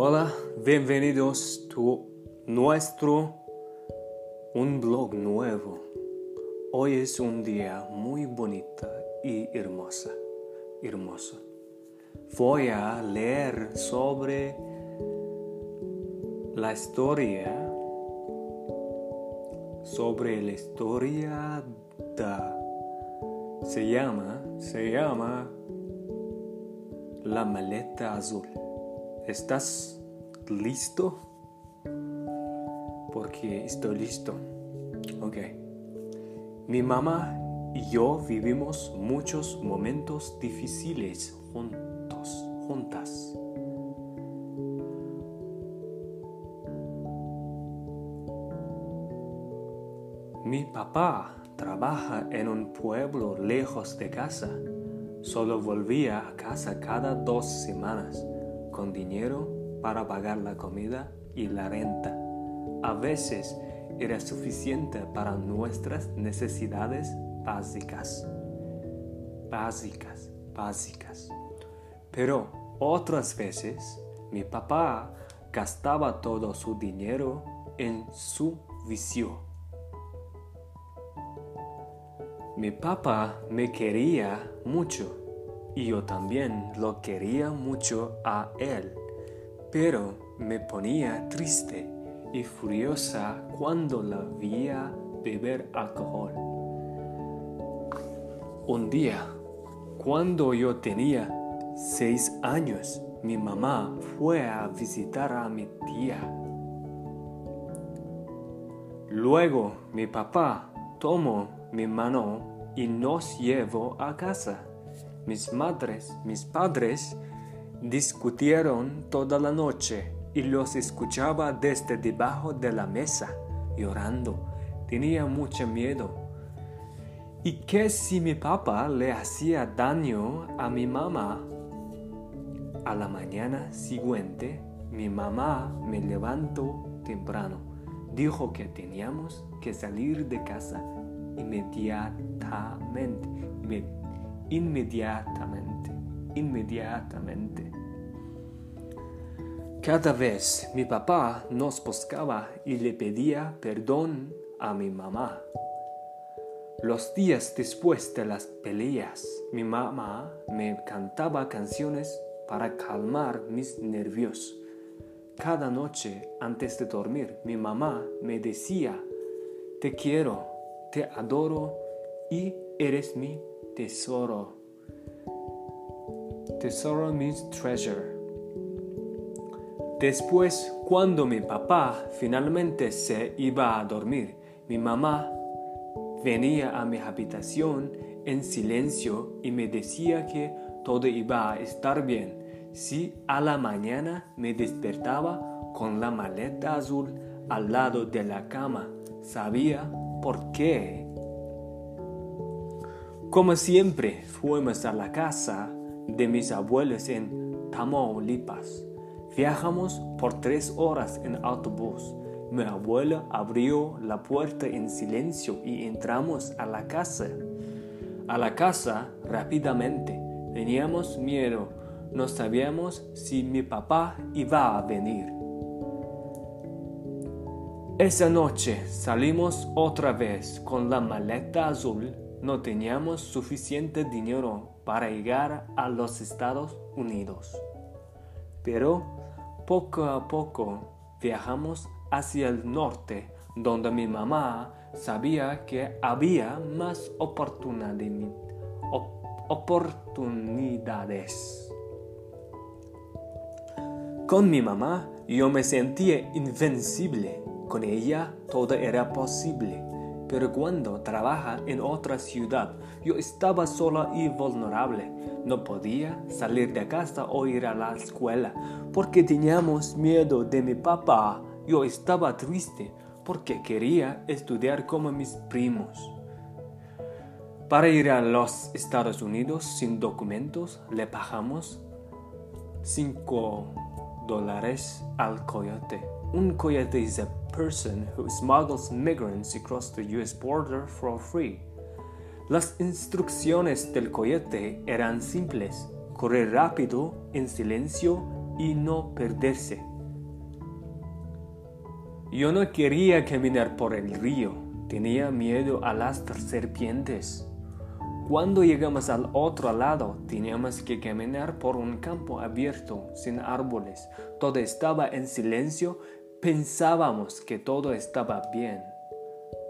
Hola, bienvenidos a nuestro un blog nuevo. Hoy es un día muy bonito y hermosa, hermoso. Voy a leer sobre la historia sobre la historia de se llama se llama la maleta azul. ¿Estás listo? Porque estoy listo. Ok. Mi mamá y yo vivimos muchos momentos difíciles juntos, juntas. Mi papá trabaja en un pueblo lejos de casa. Solo volvía a casa cada dos semanas con dinero para pagar la comida y la renta. A veces era suficiente para nuestras necesidades básicas. Básicas, básicas. Pero otras veces mi papá gastaba todo su dinero en su vicio. Mi papá me quería mucho y yo también lo quería mucho a él, pero me ponía triste y furiosa cuando la veía beber alcohol. Un día, cuando yo tenía seis años, mi mamá fue a visitar a mi tía. Luego mi papá tomó mi mano y nos llevó a casa. Mis madres, mis padres, discutieron toda la noche y los escuchaba desde debajo de la mesa, llorando. Tenía mucho miedo. ¿Y qué si mi papá le hacía daño a mi mamá? A la mañana siguiente, mi mamá me levantó temprano. Dijo que teníamos que salir de casa inmediatamente inmediatamente, inmediatamente. Cada vez mi papá nos buscaba y le pedía perdón a mi mamá. Los días después de las peleas, mi mamá me cantaba canciones para calmar mis nervios. Cada noche antes de dormir, mi mamá me decía, te quiero, te adoro y eres mi tesoro. Tesoro means treasure. Después, cuando mi papá finalmente se iba a dormir, mi mamá venía a mi habitación en silencio y me decía que todo iba a estar bien si a la mañana me despertaba con la maleta azul al lado de la cama. Sabía por qué como siempre, fuimos a la casa de mis abuelos en Tamaulipas. Viajamos por tres horas en autobús. Mi abuela abrió la puerta en silencio y entramos a la casa. A la casa rápidamente. Teníamos miedo. No sabíamos si mi papá iba a venir. Esa noche salimos otra vez con la maleta azul no teníamos suficiente dinero para llegar a los Estados Unidos. Pero poco a poco viajamos hacia el norte, donde mi mamá sabía que había más oportunidades. Con mi mamá yo me sentía invencible. Con ella todo era posible pero cuando trabaja en otra ciudad, yo estaba sola y vulnerable. No podía salir de casa o ir a la escuela porque teníamos miedo de mi papá. Yo estaba triste porque quería estudiar como mis primos. Para ir a los Estados Unidos sin documentos le pagamos 5 dólares al coyote. Un coyote es a person who smuggles migrants across the US border for free. Las instrucciones del coyote eran simples, correr rápido, en silencio y no perderse. Yo no quería caminar por el río, tenía miedo a las serpientes. Cuando llegamos al otro lado, teníamos que caminar por un campo abierto, sin árboles. Todo estaba en silencio. Pensábamos que todo estaba bien.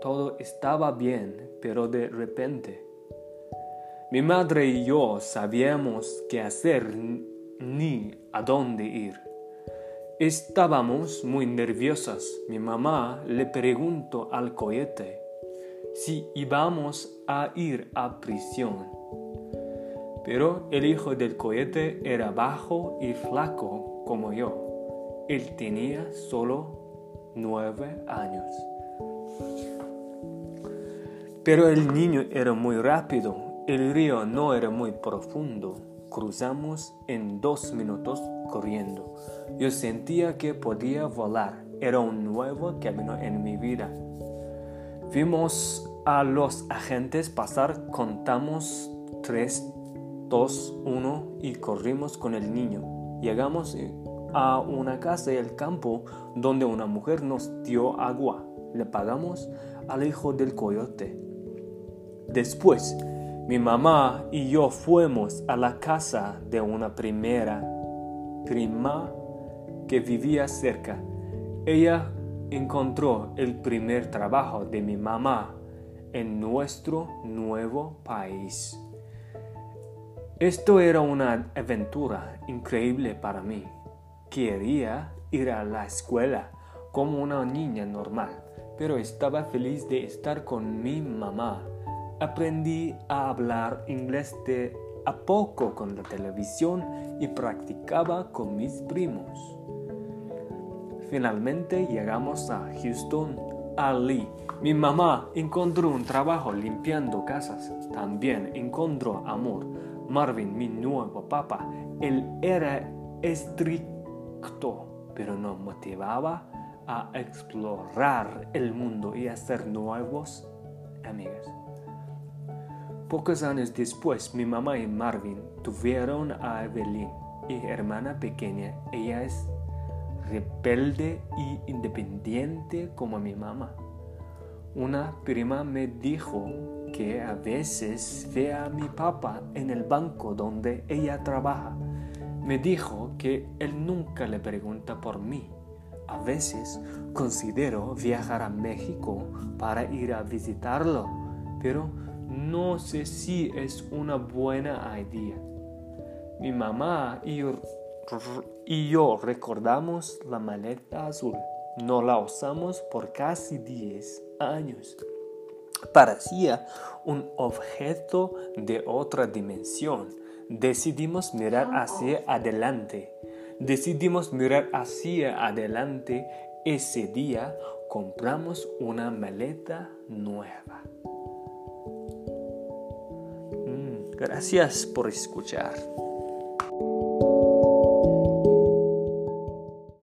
Todo estaba bien, pero de repente. Mi madre y yo sabíamos qué hacer ni a dónde ir. Estábamos muy nerviosas. Mi mamá le preguntó al cohete si íbamos a ir a prisión. Pero el hijo del cohete era bajo y flaco como yo. Él tenía solo nueve años. Pero el niño era muy rápido. El río no era muy profundo. Cruzamos en dos minutos corriendo. Yo sentía que podía volar. Era un nuevo camino en mi vida. Vimos a los agentes pasar, contamos 3, 2, 1 y corrimos con el niño. Llegamos a una casa del campo donde una mujer nos dio agua. Le pagamos al hijo del coyote. Después, mi mamá y yo fuimos a la casa de una primera prima que vivía cerca. Ella encontró el primer trabajo de mi mamá en nuestro nuevo país. Esto era una aventura increíble para mí. Quería ir a la escuela como una niña normal, pero estaba feliz de estar con mi mamá. Aprendí a hablar inglés de a poco con la televisión y practicaba con mis primos. Finalmente llegamos a Houston, Ali. Mi mamá encontró un trabajo limpiando casas. También encontró amor. Marvin, mi nuevo papá, él era estricto, pero nos motivaba a explorar el mundo y hacer nuevos amigos. Pocos años después, mi mamá y Marvin tuvieron a Evelyn, y hermana pequeña. Ella es rebelde y independiente como mi mamá. Una prima me dijo que a veces ve a mi papá en el banco donde ella trabaja. Me dijo que él nunca le pregunta por mí. A veces considero viajar a México para ir a visitarlo, pero no sé si es una buena idea. Mi mamá y y yo recordamos la maleta azul. No la usamos por casi 10 años. Parecía un objeto de otra dimensión. Decidimos mirar hacia adelante. Decidimos mirar hacia adelante. Ese día compramos una maleta nueva. Mm, gracias por escuchar.